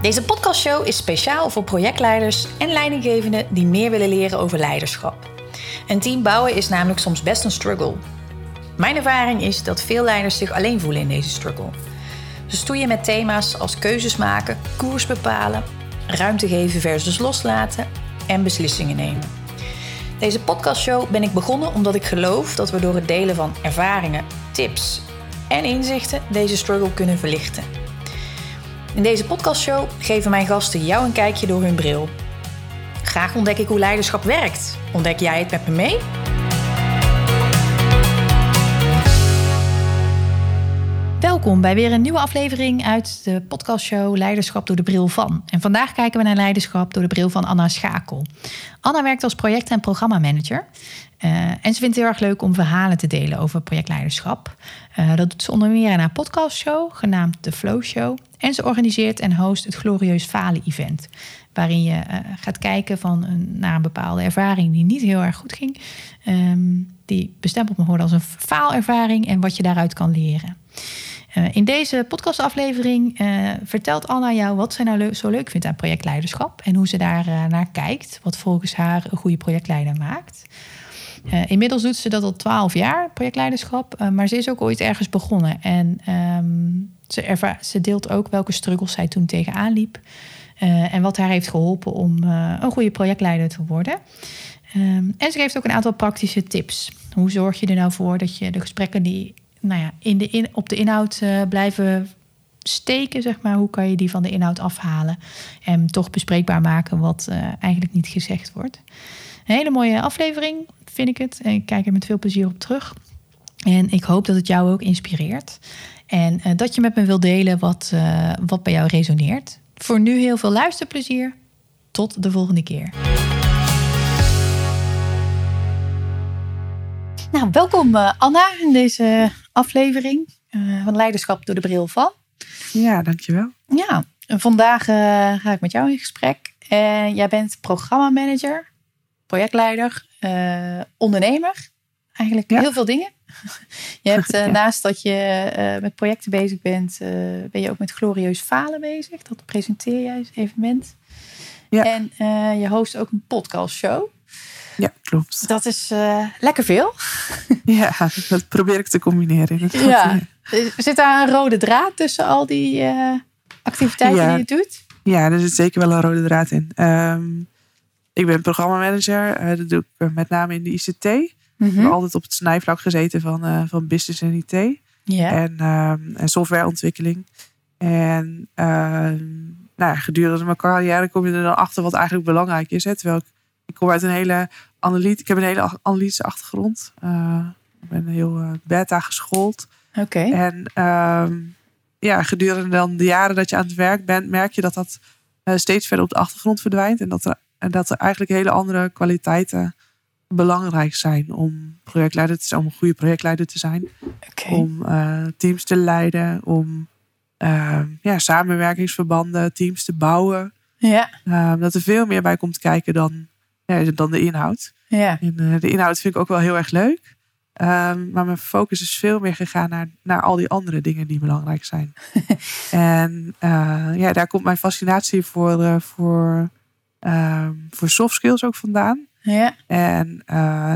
Deze podcastshow is speciaal voor projectleiders en leidinggevenden die meer willen leren over leiderschap. Een team bouwen is namelijk soms best een struggle. Mijn ervaring is dat veel leiders zich alleen voelen in deze struggle. Ze stoeien met thema's als keuzes maken, koers bepalen, ruimte geven versus loslaten en beslissingen nemen. Deze podcastshow ben ik begonnen omdat ik geloof dat we door het delen van ervaringen, tips en inzichten deze struggle kunnen verlichten. In deze podcastshow geven mijn gasten jou een kijkje door hun bril. Graag ontdek ik hoe leiderschap werkt. Ontdek jij het met me mee? Welkom bij weer een nieuwe aflevering uit de podcastshow Leiderschap door de bril van. En vandaag kijken we naar leiderschap door de bril van Anna Schakel. Anna werkt als project- en programmamanager. Uh, en ze vindt het heel erg leuk om verhalen te delen over projectleiderschap. Uh, dat doet ze onder meer in haar podcastshow, genaamd The Flow Show. En ze organiseert en host het Glorieus Falen Event. Waarin je uh, gaat kijken van een, naar een bepaalde ervaring die niet heel erg goed ging. Um, die bestempeld mag worden als een faalervaring en wat je daaruit kan leren. Uh, in deze podcastaflevering uh, vertelt Anna jou wat zij nou zo leuk vindt aan projectleiderschap en hoe ze daar uh, naar kijkt, wat volgens haar een goede projectleider maakt. inmiddels doet ze dat al twaalf jaar, projectleiderschap, maar ze is ook ooit ergens begonnen en um, ze, ze, deelt ook welke struggles zij toen tegenaan liep en wat haar heeft geholpen om een goede projectleider te worden. Um, en ze geeft ook een aantal praktische tips. Hoe zorg je er nou voor dat je de gesprekken die nou ja, in de in, op de inhoud uh, blijven steken, zeg maar. Hoe kan je die van de inhoud afhalen en toch bespreekbaar maken wat uh, eigenlijk niet gezegd wordt. Een hele mooie aflevering, vind ik het. En ik kijk er met veel plezier op terug. En ik hoop dat het jou ook inspireert. En uh, dat je met me wilt delen wat, wat bij jou resoneert. Voor nu heel veel luisterplezier. Tot de volgende keer. Nou, welkom uh, Anna in deze aflevering uh, van Leiderschap door de bril van. Ja, dankjewel. Ja, vandaag uh, ga ik met jou in gesprek. En jij bent programmamanager, projectleider, ondernemer. Eigenlijk ja. heel veel dingen. Je hebt ja. naast dat je met projecten bezig bent, ben je ook met Glorieus Falen bezig. Dat presenteer jij als evenement. Ja. En je host ook een podcastshow. Ja, klopt. Dat is uh, lekker veel. Ja, dat probeer ik te combineren. Ja. Zit daar een rode draad tussen al die uh, activiteiten ja. die je doet? Ja, er zit zeker wel een rode draad in. Um, ik ben programmamanager. Uh, dat doe ik met name in de ICT. Mm -hmm. Ik heb altijd op het snijvlak gezeten van, van business en IT. Ja. En, um, en softwareontwikkeling. En nou, gedurende mijn carrière kom je er dan achter wat eigenlijk belangrijk is. Hè, terwijl ik ik kom uit een hele analyt. Ik heb een hele analytische achtergrond. Uh, ik ben heel uh, beta geschoold. Oké. Okay. En um, ja, gedurende dan de jaren dat je aan het werk bent, merk je dat dat uh, steeds verder op de achtergrond verdwijnt. En dat, er, en dat er eigenlijk hele andere kwaliteiten belangrijk zijn om projectleider te zijn, om een goede projectleider te zijn. Okay. Om teams te leiden, om ja, samenwerkingsverbanden, teams te bouwen. Ja. Ehm, dat er veel meer bij komt kijken dan ja, dan de inhoud. Ja. En, uh, de inhoud vind ik ook wel heel erg leuk. Um, maar mijn focus is veel meer gegaan naar, naar al die andere dingen die belangrijk zijn. en uh, ja, daar komt mijn fascinatie voor, uh, voor, voor soft skills ook vandaan. Ja. En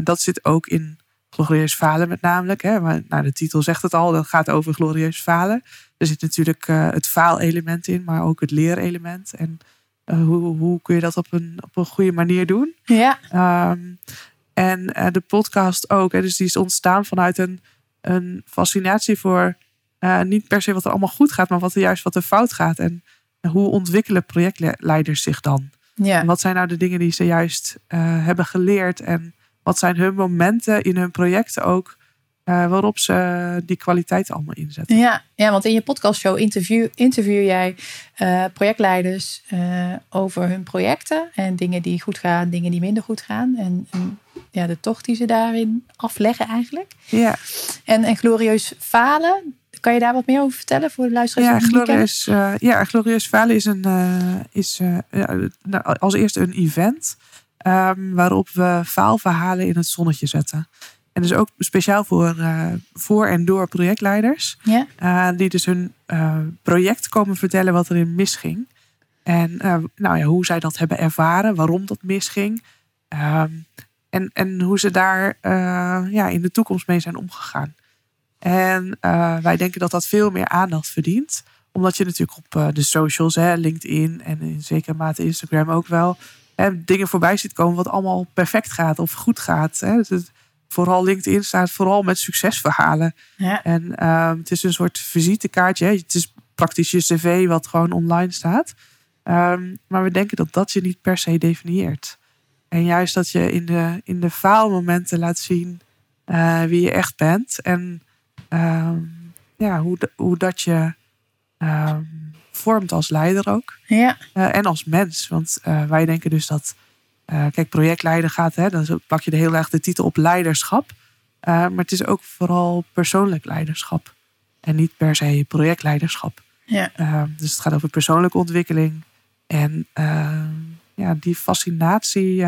dat zit ook in glorieus falen met namelijk. Hè, maar, nou, de titel zegt het al, dat gaat over glorieus falen. Er zit natuurlijk het faalelement in, maar ook het leerelement. En uh, hoe, hoe kun je dat op een, op een goede manier doen? Ja. Um, en uh, de podcast ook. Hè, dus die is ontstaan vanuit een, een fascinatie voor uh, niet per se wat er allemaal goed gaat, maar wat er juist wat er fout gaat. En hoe ontwikkelen projectleiders zich dan? Ja. En wat zijn nou de dingen die ze juist hebben geleerd? En wat zijn hun momenten in hun projecten ook uh, waarop ze die kwaliteit allemaal inzetten. Ja, ja want in je podcastshow interview, interview jij uh, projectleiders uh, over hun projecten en dingen die goed gaan, dingen die minder goed gaan. En, en, ja, de tocht die ze daarin afleggen eigenlijk. Ja. En, en glorieus falen. Kan je daar wat meer over vertellen voor de luisteraars? Ja, glorieus, ja, glorieus falen is, een, is als eerste een event um, waarop we faalverhalen in het zonnetje zetten. En dus ook speciaal voor, uh, voor en door projectleiders. Ja. Uh, die dus hun uh, project komen vertellen wat erin misging. En eh, nou ja, hoe zij dat hebben ervaren, waarom dat misging. Ehm, en, en hoe ze daar eh, ja, in de toekomst mee zijn omgegaan. En eh, wij denken dat dat veel meer aandacht verdient. Omdat je natuurlijk op de socials, hè, LinkedIn en in zekere mate Instagram ook wel, hè, dingen voorbij ziet komen wat allemaal perfect gaat of goed gaat. Hè. Dus het, vooral LinkedIn staat vooral met succesverhalen. Ja. En ehm, het is een soort visitekaartje. Het is praktisch je cv wat gewoon online staat. Ehm, maar we denken dat dat je niet per se definieert. En juist dat je in de, in de faalmomenten laat zien eh, wie je echt bent. En ehm, ja, hoe, hoe dat je vormt als leider ook. Ja. Uh, en als mens. Want uh, wij denken dus dat uh, kijk, projectleider gaat, hè, dan pak je de heel erg de titel op leiderschap. Uh, maar het is ook vooral persoonlijk leiderschap. En niet per se projectleiderschap. Ja. Uh, dus het gaat over persoonlijke ontwikkeling. En ja, die fascinatie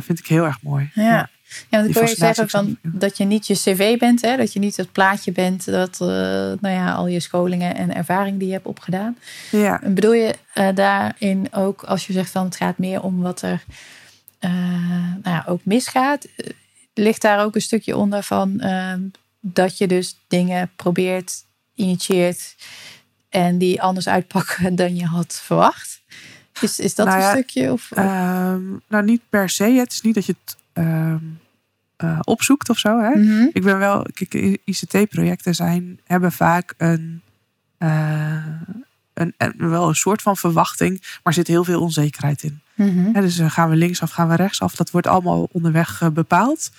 vind ik heel erg mooi. Ja. ja. Ja, dan kun je zeggen van, dat je niet je cv bent, hè? dat je niet het plaatje bent, dat uh, nou ja, al je scholingen en ervaring die je hebt opgedaan. Ja. En bedoel je uh, daarin ook, als je zegt van het gaat meer om wat er uh, nou ja, ook misgaat, ligt daar ook een stukje onder van ehm, dat je dus dingen probeert, initieert en die anders uitpakken dan je had verwacht? Is, is dat nou ja, een stukje? Of? ehm, nou, niet per se. Het is niet dat je het uh, opzoekt of zo. Hè? Mm -hmm. Ik ben wel, kijk, ICT-projecten zijn, hebben vaak een, uh, een, een, wel een soort van verwachting, maar er zit heel veel onzekerheid in. Mm -hmm. Hè, dus gaan we linksaf, gaan we rechtsaf. Dat wordt allemaal onderweg uh, bepaald.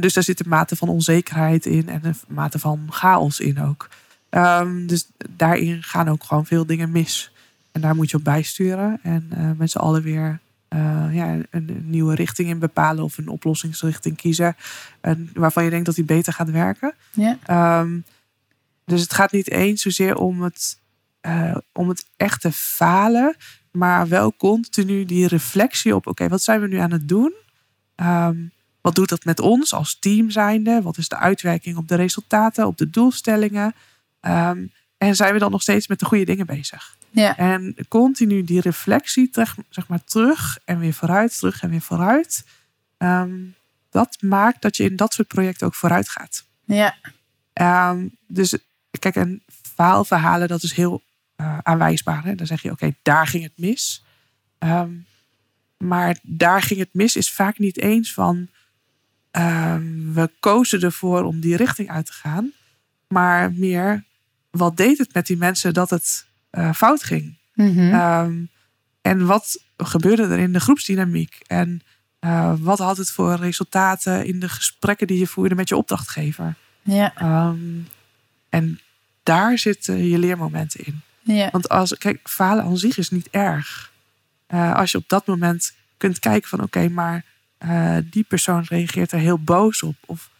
dus daar zit een mate van onzekerheid in en een mate van chaos in ook. Um, dus daarin gaan ook gewoon veel dingen mis. En daar moet je op bijsturen. En met z'n allen weer uh, ja, een, een, nieuwe richting in bepalen of een oplossingsrichting kiezen. En waarvan je denkt dat die beter gaat werken. Ja. Um, dus het gaat niet eens zozeer om het, uh, om het echte falen, maar wel continu die reflectie op: oké, okay, wat zijn we nu aan het doen? Um, wat doet dat met ons als team zijnde? Wat is de uitwerking op de resultaten, op de doelstellingen? Um, en zijn we dan nog steeds met de goede dingen bezig? Ja. En continu die reflectie terug, zeg maar, terug en weer vooruit, terug en weer vooruit. Um, dat maakt dat je in dat soort projecten ook vooruit gaat. Ja. Um, dus kijk, en faalverhalen, dat is heel uh, aanwijsbaar. Hè? Dan zeg je, oké, okay, daar ging het mis. Um, maar daar ging het mis is vaak niet eens van... we kozen ervoor om die richting uit te gaan. Maar meer, wat deed het met die mensen dat het uh, fout ging. Mm -hmm. um, en wat gebeurde er in de groepsdynamiek? En uh, wat had het voor resultaten in de gesprekken die je voerde met je opdrachtgever? Ja. Um, en daar zitten je leermomenten in. Ja. Want als, kijk, falen aan zich is niet erg. Uh, als je op dat moment kunt kijken van oké, okay, maar die persoon reageert er heel boos op. Of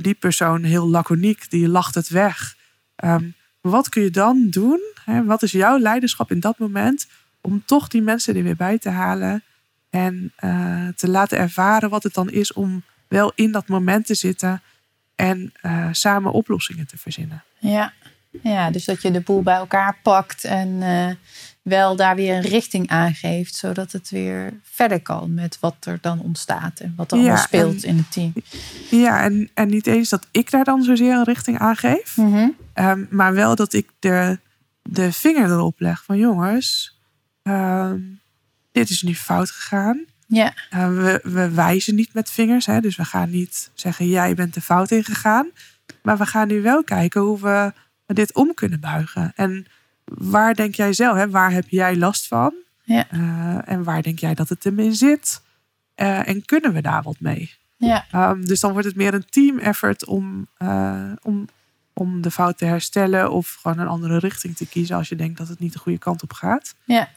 die persoon heel laconiek, die lacht het weg. Um, wat kun je dan doen? Hè? Wat is jouw leiderschap in dat moment om toch die mensen er weer bij te halen en uh, te laten ervaren wat het dan is om wel in dat moment te zitten en uh, samen oplossingen te verzinnen? Ja. ja, dus dat je de boel bij elkaar pakt en uh, wel daar weer een richting aangeeft, zodat het weer verder kan met wat er dan ontstaat en wat er Ja, speelt en- in het team. Ja, en, en niet eens dat ik daar dan zozeer een richting aan geef. Mhm. Ehm, maar wel dat ik de, de vinger erop leg van jongens, ehm, dit is nu fout gegaan. Ja, Uh, we, we wijzen niet met vingers, hè, dus we gaan niet zeggen jij bent de fout ingegaan. Maar we gaan nu wel kijken hoe we dit om kunnen buigen. En waar denk jij zelf, hè, waar heb jij last van? Ja. Uh, en waar denk jij dat het hem in zit? Uh, en kunnen we daar wat mee? ja, Um, dus dan wordt het meer een team effort om, uh, om, om de fout te herstellen of gewoon een andere richting te kiezen als je denkt dat het niet de goede kant op gaat. ja,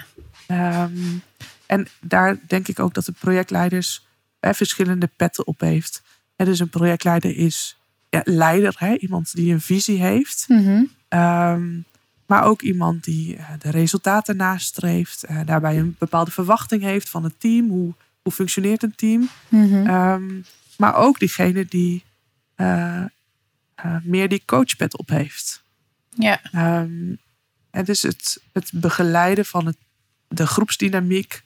Um, en daar denk ik ook dat de projectleiders eh, verschillende petten op heeft. En dus een projectleider is ja, leider, hè? iemand die een visie heeft. Mhm. Um, maar ook iemand die uh, de resultaten nastreeft. Uh, daarbij een bepaalde verwachting heeft van het team. Hoe, hoe functioneert een team? Mhm. Um, maar ook diegene die uh, uh, meer die coachpad op heeft. ja, Um, het is het, het begeleiden van het de groepsdynamiek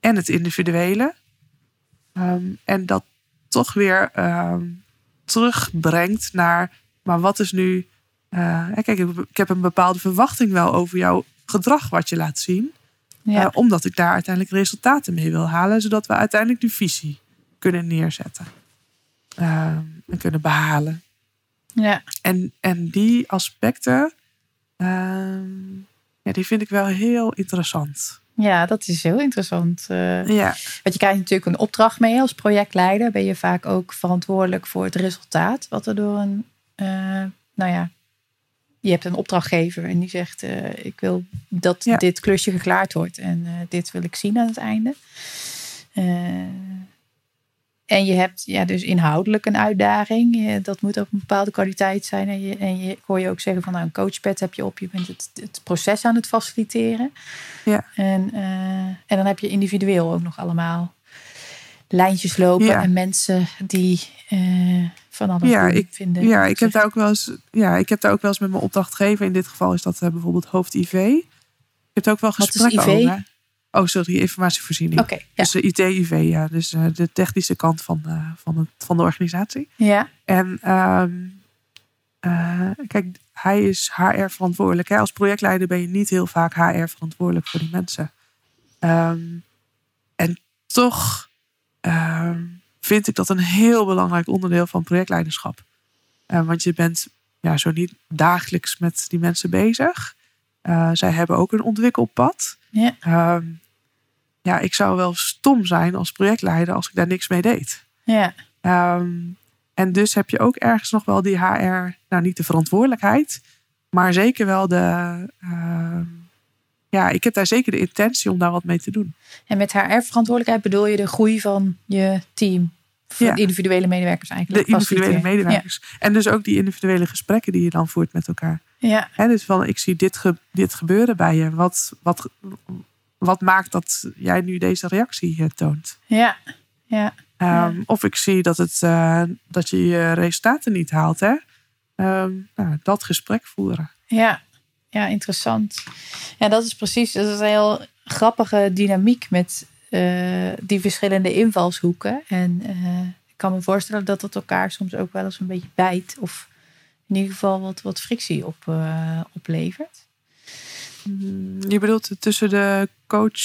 en het individuele. Ehm, en dat toch weer ehm, terugbrengt naar, maar wat is nu. Eh, kijk, ik, heb een bepaalde verwachting wel over jouw gedrag wat je laat zien. Ja. Eh, omdat ik daar uiteindelijk resultaten mee wil halen, zodat we uiteindelijk die visie kunnen neerzetten Ehm, en kunnen behalen. ja. En, en die aspecten, ehm, ja, die vind ik wel heel interessant. ja, dat is heel interessant. eh. Ja, Want je krijgt natuurlijk een opdracht mee als projectleider. Ben je vaak ook verantwoordelijk voor het resultaat. Wat er door een, eh, nou ja, je hebt een opdrachtgever en die zegt: eh, Ik wil dat Ja. dit klusje geklaard wordt en eh, dit wil ik zien aan het einde. Eh, en je hebt ja, dus inhoudelijk een uitdaging. Dat moet ook een bepaalde kwaliteit zijn. En, je, en je, ik hoor je ook zeggen van nou, een coachpad heb je op. Je bent het, het proces aan het faciliteren. Ja. En, en dan heb je individueel ook nog allemaal lijntjes lopen. Ja. En mensen die eh, van alles Ja, ik- vinden. ja, ik heb daar ook wel eens, ja, ik heb daar ook wel eens met mijn opdrachtgever. In dit geval is dat eh, bijvoorbeeld hoofd IV. Ik heb daar ook wel gesprekken over. Oh, sorry, informatievoorziening. Oké, ja. Dus de IT-IV, ja. Dus eh, de technische kant van, van, het, van de organisatie. ja. En ehm, eh, kijk, hij is HR verantwoordelijk. Hè? Als projectleider ben je niet heel vaak HR verantwoordelijk voor die mensen. Ehm, en toch ehm, vind ik dat een heel belangrijk onderdeel van projectleiderschap. Eh, want je bent ja, zo niet dagelijks met die mensen bezig. Eh, zij hebben ook een ontwikkelpad. Ja. Ehm, ja, ik zou wel stom zijn als projectleider als ik daar niks mee deed. ja. Ehm, en dus heb je ook ergens nog wel die HR, nou niet de verantwoordelijkheid, maar zeker wel de. Ja, ik heb daar zeker de intentie om daar wat mee te doen. En met HR-verantwoordelijkheid bedoel je de groei van je team. Ja. de individuele medewerkers De eigenlijk. individuele faciliteren. medewerkers. En dus ook die individuele gesprekken die je dan voert met elkaar. Ja. ja. Hè, dus van, ik zie dit, ge- dit gebeuren bij je. Wat, wat, wat maakt dat jij nu deze reactie eh, toont? Ja. Ja. Ehm, Of ik zie dat, het, eh, dat je je resultaten niet haalt. Hè? Ehm, nou, dat gesprek voeren. Ja, ja, interessant. Ja, dat is precies. Dat is een heel grappige dynamiek met eh, die verschillende invalshoeken. En eh, ik kan me voorstellen dat het elkaar soms ook wel eens een beetje bijt. Of in ieder geval wat, wat frictie op, eh, oplevert. Je bedoelt tussen de coach,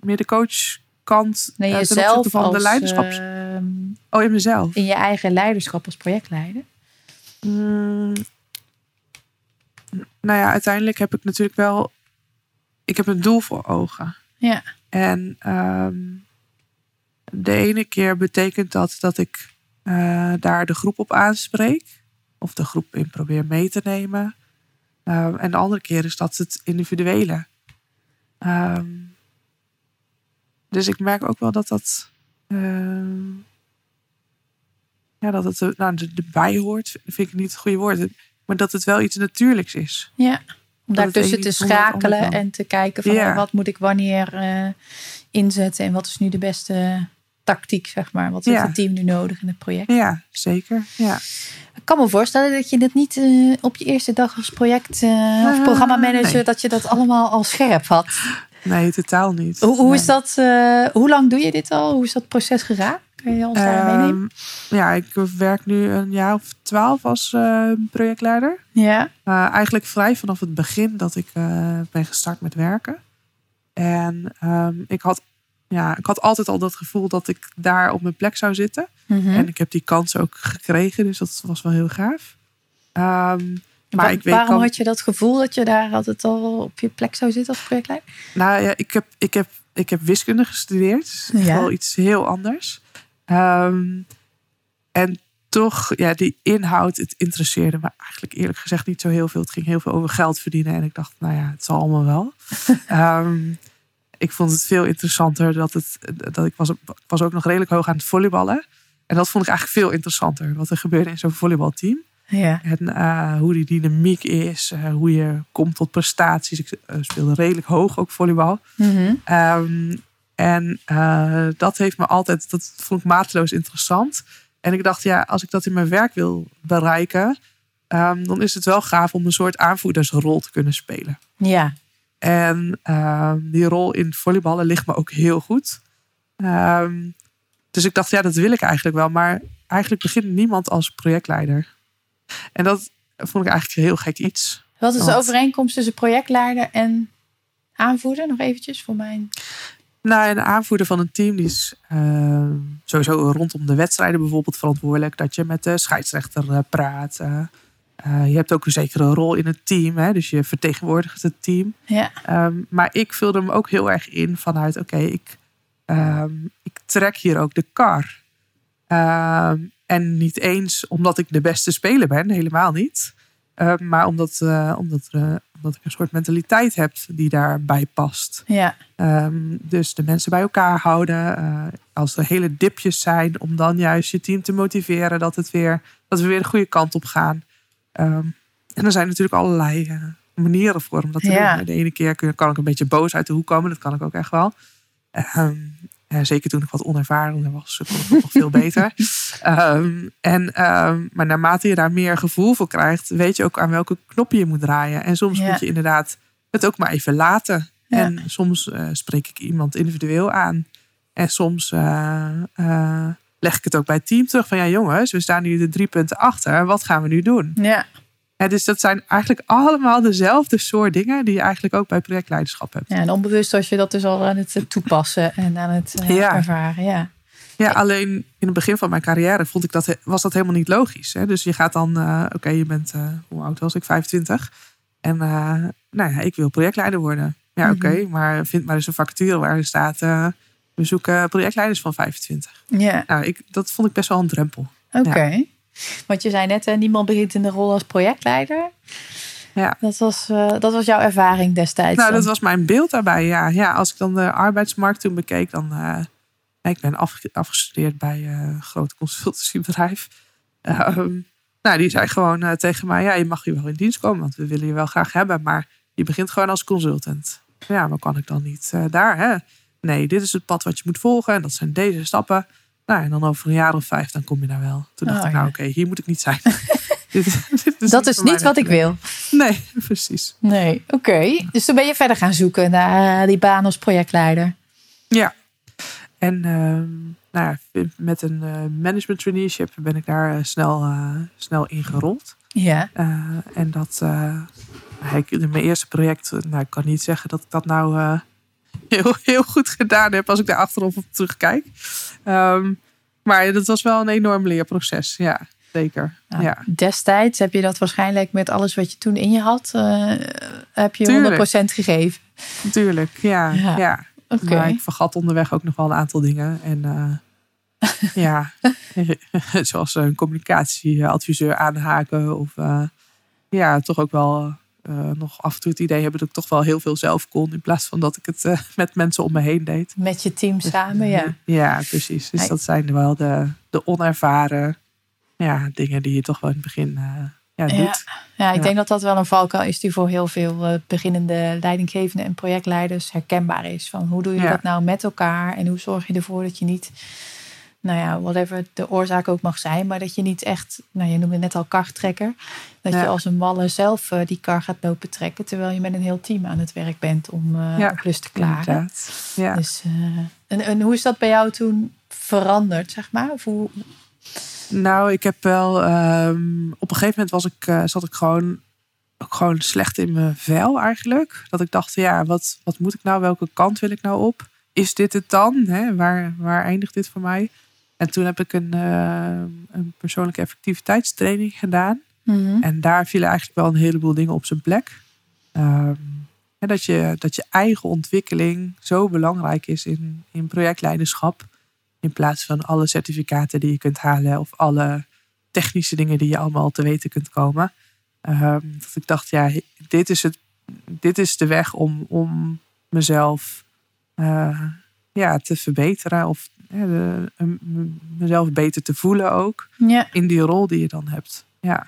meer de coachkant Nee, jezelf van als, de leiderschaps... ehm, oh, in mezelf. in je eigen leiderschap als projectleider. Mm, nou ja, uiteindelijk heb ik natuurlijk wel... Ik heb een doel voor ogen. Ja, En ehm, de ene keer betekent dat dat ik eh, daar de groep op aanspreek. Of de groep in probeer mee te nemen. Ehm, en de andere keer is dat het individuele. Ehm, dus ik merk ook wel dat dat... ja, dat het nou, er- erbij hoort, vind ik niet het goede woord. Maar dat het wel iets natuurlijks is. ja. om daartussen te schakelen en te kijken van Ja. oh, wat moet ik wanneer eh, inzetten en wat is nu de beste tactiek, zeg maar. Wat heeft Ja. het team nu nodig in het project? Ja, zeker. Ja. Ik kan me voorstellen dat je het niet eh, op je eerste dag als project eh, of programmamanager, nee. dat je dat allemaal al scherp had. Nee, totaal niet. Hoe, hoe is dat, hoe lang doe je dit al? Hoe is dat proces gegaan? Kun je ons daar meenemen? Ehm, ja, ik werk nu een jaar of twaalf als eh, projectleider. Ja, Uh, eigenlijk vrij vanaf het begin dat ik eh, ben gestart met werken. En ehm, ik, had, ja, ik had altijd al dat gevoel dat ik daar op mijn plek zou zitten. Mhm. En ik heb die kans ook gekregen, dus dat was wel heel gaaf. Ehm, maar Wa- ik weet waarom kan- had je dat gevoel dat je daar altijd al op je plek zou zitten als projectleider? Nou ja, ik heb, ik heb, ik heb wiskunde gestudeerd. Dus Ja. wel iets heel anders. Ehm, en toch, ja, die inhoud, het interesseerde me eigenlijk eerlijk gezegd niet zo heel veel. Het ging heel veel over geld verdienen. En ik dacht, nou ja, het zal allemaal wel. Ehm, ik vond het veel interessanter dat het, dat ik was, ik was ook nog redelijk hoog aan het volleyballen. En dat vond ik eigenlijk veel interessanter. Wat er gebeurde in zo'n volleybalteam. Ja. En eh, hoe die dynamiek is. eh, hoe je komt tot prestaties. Ik eh, speelde redelijk hoog ook volleybal. Mhm. Ehm, en eh, dat heeft me altijd, dat vond ik maatloos interessant. En ik dacht, ja, als ik dat in mijn werk wil bereiken, ehm, dan is het wel gaaf om een soort aanvoerdersrol te kunnen spelen. ja. En ehm, die rol in volleyballen ligt me ook heel goed. Ehm, dus ik dacht, ja, dat wil ik eigenlijk wel. Maar eigenlijk begint niemand als projectleider. En dat vond ik eigenlijk een heel gek iets. Wat is de Want- overeenkomst tussen projectleider en aanvoerder? Nog eventjes voor mijn... Nou, een aanvoerder van een team die is eh, sowieso rondom de wedstrijden bijvoorbeeld verantwoordelijk. Dat je met de scheidsrechter eh, praat. Eh, eh, je hebt ook een zekere rol in het team. Hè? Dus je vertegenwoordigt het team. Ja, Ehm, maar ik vulde hem ook heel erg in vanuit, oké, ik, ehm, ik trek hier ook de kar. Ehm, en niet eens omdat ik de beste speler ben, helemaal niet. Ehm, maar omdat, eh, omdat, eh, omdat ik een soort mentaliteit heb die daarbij past. ja, Ehm, dus de mensen bij elkaar houden. eh, als er hele dipjes zijn, om dan juist je team te motiveren dat, het weer, dat we weer de goede kant op gaan. Ehm, en er zijn natuurlijk allerlei eh, manieren voor om dat te Ja. doen. De ene keer kan ik een beetje boos uit de hoek komen, dat kan ik ook echt wel. Ehm, zeker toen ik wat onervaren was, kon ik nog veel beter. Ehm, en, ehm, maar naarmate je daar meer gevoel voor krijgt, weet je ook aan welke knop je moet draaien. En soms Ja. moet je inderdaad het ook maar even laten. Ja. En soms eh, spreek ik iemand individueel aan. En soms eh, eh, leg ik het ook bij het team terug van ja jongens, we staan nu de drie punten achter. Wat gaan we nu doen? ja. Ja, dus dat zijn eigenlijk allemaal dezelfde soort dingen die je eigenlijk ook bij projectleiderschap hebt. Ja, en onbewust was je dat dus al aan het eh, toepassen en aan het eh, Ja. ervaren. Ja. Ja, alleen in het begin van mijn carrière vond ik dat, was dat helemaal niet logisch. Hè? Dus je gaat dan, eh, oké, je bent, hoe oud was ik? 25. En nou ja, ik wil projectleider worden. Ja, oké, Mhm. maar vind maar eens een vacature waarin staat, we zoeken projectleiders van 25. Ja, Nou, ik, dat vond ik best wel een drempel. oké. Want je zei net, hè, niemand begint in de rol als projectleider. Ja. Dat was, eh, dat was jouw ervaring destijds. Nou, dan. dat was mijn beeld daarbij. Ja, ja als ik dan de arbeidsmarkt toen bekeek, dan. eh, ik ben afge- afgestudeerd bij eh, een groot consultancybedrijf. Ehm, nou, die zei gewoon eh, tegen mij: Ja, je mag hier wel in dienst komen, want we willen je wel graag hebben. Maar je begint gewoon als consultant. Ja, maar kan ik dan niet eh, daar? Hè? Nee, dit is het pad wat je moet volgen en dat zijn deze stappen. Nou, en dan over een jaar of vijf, dan kom je daar wel. Toen dacht Oh, ik, nou ja. oké, hier moet ik niet zijn. dit, dit dat is niet wat ik wil. Nee, precies. Nee, oké. Dus toen ben je verder gaan zoeken naar eh, die baan als projectleider. Ja. En ehm, nou ja, met een eh, management traineeship ben ik daar eh, snel, snel ingerold. Ja. En dat, ik, in mijn eerste project, nou, ik kan niet zeggen dat ik dat nou heel, heel goed gedaan heb als ik daar achterop op terugkijk. Ehm, maar dat was wel een enorm leerproces, ja, zeker. Nou, ja. Destijds heb je dat waarschijnlijk met alles wat je toen in je had, eh, heb je Tuurlijk. 100% gegeven. Natuurlijk, ja. Ja. ja. Oké. Maar ik vergat onderweg ook nog wel een aantal dingen. En eh, ja, zoals een communicatieadviseur aanhaken. Of eh, ja, toch ook wel eh, nog af en toe het idee hebben dat ik toch wel heel veel zelf kon. In plaats van dat ik het eh, met mensen om me heen deed. Met je team samen, ja. Ja, precies. Dus dat zijn wel de, de onervaren ja, dingen die je toch wel in het begin eh, ja, doet. Ja, ik denk dat dat wel een valkuil is die voor heel veel eh, beginnende leidinggevenden en projectleiders herkenbaar is. Van hoe doe je dat nou met elkaar en hoe zorg je ervoor dat je niet, nou ja, whatever de oorzaak ook mag zijn, maar dat je niet echt, nou je noemde net al kartrekker, dat je als een malle zelf eh, die kar gaat lopen trekken, terwijl je met een heel team aan het werk bent om Ja, klus te klaren. Ja. Dus, eh, en, en hoe is dat bij jou toen veranderd, zeg maar? Of hoe, Nou, ik heb wel. ehm, op een gegeven moment was ik, zat ik gewoon, ook gewoon slecht in mijn vel eigenlijk. Dat ik dacht, ja, wat, wat moet ik nou? Welke kant wil ik nou op? Is dit het dan? Hè? Waar, waar eindigt dit voor mij? En toen heb ik een, een persoonlijke effectiviteitstraining gedaan. En daar vielen eigenlijk wel een heleboel dingen op zijn plek. Ehm, en dat, je, dat je eigen ontwikkeling zo belangrijk is in, in projectleiderschap. In plaats van alle certificaten die je kunt halen of alle technische dingen die je allemaal te weten kunt komen. Ehm, dat ik dacht, ja, dit is, het, dit is de weg om, om mezelf eh, ja, te verbeteren. Of de- mezelf beter te voelen ook ja, in die rol die je dan hebt. Ja.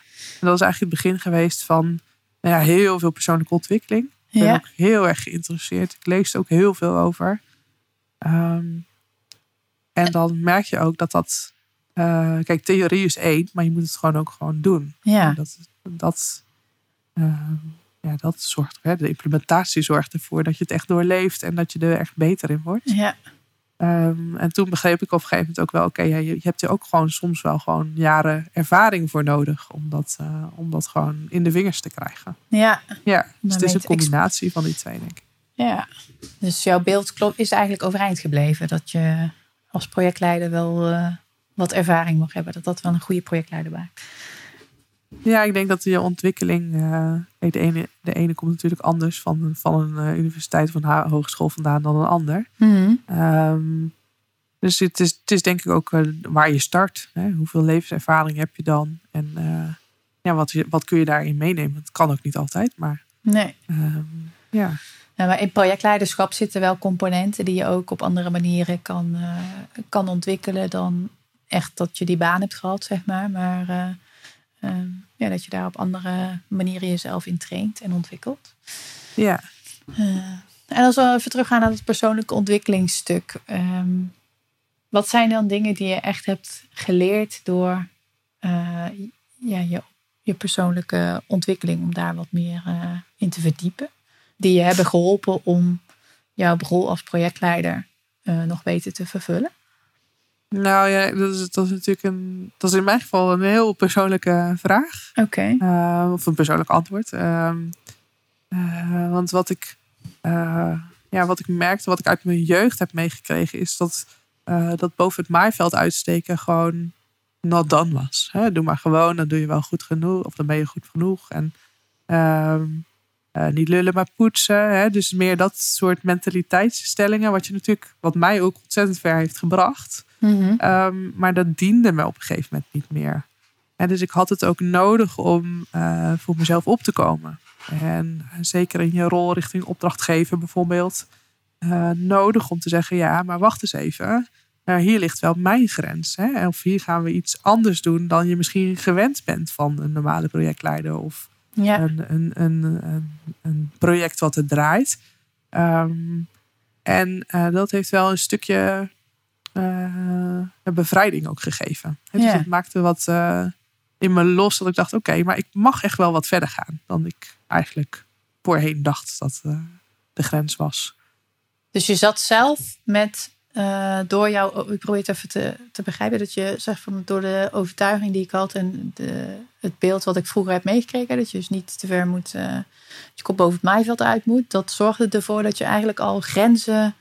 En dat is eigenlijk het begin geweest van nou ja, heel veel persoonlijke ontwikkeling. Ik ben ja, ook heel erg geïnteresseerd. Ik lees er ook heel veel over. Ehm, en dan merk je ook dat dat... eh, kijk, theorie is één, maar je moet het gewoon ook gewoon doen. ja. En Dat, dat, ehm, ja, dat zorgt, hè, de implementatie zorgt ervoor dat je het echt doorleeft en dat je er echt beter in wordt. Ja. Ehm, en toen begreep ik op een gegeven moment ook wel, oké, je, je hebt er ook gewoon soms wel gewoon jaren ervaring voor nodig om dat, eh, om dat gewoon in de vingers te krijgen. Ja. Ja, dus het is een combinatie van die twee, denk ik. Ja, dus jouw beeld klopt, is eigenlijk overeind gebleven. Dat je als projectleider wel eh, wat ervaring mag hebben. Dat dat wel een goede projectleider maakt. Ja, ik denk dat je ontwikkeling. eh, de, ene, de ene komt natuurlijk anders van, van een eh, universiteit of een hogeschool vandaan dan een ander. Ehm, dus het is, het is denk ik ook eh, waar je start. Hè? Hoeveel levenservaring heb je dan? En ja, wat, wat kun je daarin meenemen? Het kan ook niet altijd, maar Nee. ehm, ja. Nou, maar in projectleiderschap zitten wel componenten die je ook op andere manieren kan, kan ontwikkelen dan echt dat je die baan hebt gehad, zeg maar. Maar eh, ehm, ja, dat je daar op andere manieren jezelf in traint en ontwikkelt. ja. Eh, en als we even teruggaan naar het persoonlijke ontwikkelingsstuk. ehm, wat zijn dan dingen die je echt hebt geleerd door eh, ja, je, je persoonlijke ontwikkeling, om daar wat meer eh, in te verdiepen? Die je hebben geholpen om jouw rol als projectleider nog beter te vervullen? Nou ja, dat is, dat is natuurlijk een. Dat is in mijn geval een heel persoonlijke vraag. Oké. Eh, of een persoonlijk antwoord. Ehm, eh, want wat ik, eh, ja, wat ik merkte, wat ik uit mijn jeugd heb meegekregen, is dat, eh, dat boven het maaiveld uitsteken gewoon not done was. Hè? Doe maar gewoon, dan doe je wel goed genoeg, of dan ben je goed genoeg. En eh, niet lullen, maar poetsen. Hè? Dus meer dat soort mentaliteitsstellingen, wat je natuurlijk, wat mij ook ontzettend ver heeft gebracht. Mhm. Ehm, maar dat diende me op een gegeven moment niet meer. En dus ik had het ook nodig om eh, voor mezelf op te komen. En zeker in je rol richting opdrachtgever bijvoorbeeld. eh, nodig om te zeggen, ja, maar wacht eens even. Nou, hier ligt wel mijn grens. Hè? Of hier gaan we iets anders doen dan je misschien gewend bent van een normale projectleider. Of Ja. een, een, een, een, project wat er draait. Ehm, en eh, dat heeft wel een stukje eh, bevrijding ook gegeven. Dus Ja. het maakte wat eh, in me los dat ik dacht, oké, maar ik mag echt wel wat verder gaan dan ik eigenlijk voorheen dacht dat de grens was. Dus je zat zelf met, eh, door jou, ik probeer het even te, te begrijpen, dat je zegt van door de overtuiging die ik had en de, het beeld wat ik vroeger heb meegekregen, dat je dus niet te ver moet, eh, je kop boven het maaiveld uit moet, dat zorgde ervoor dat je eigenlijk al grenzen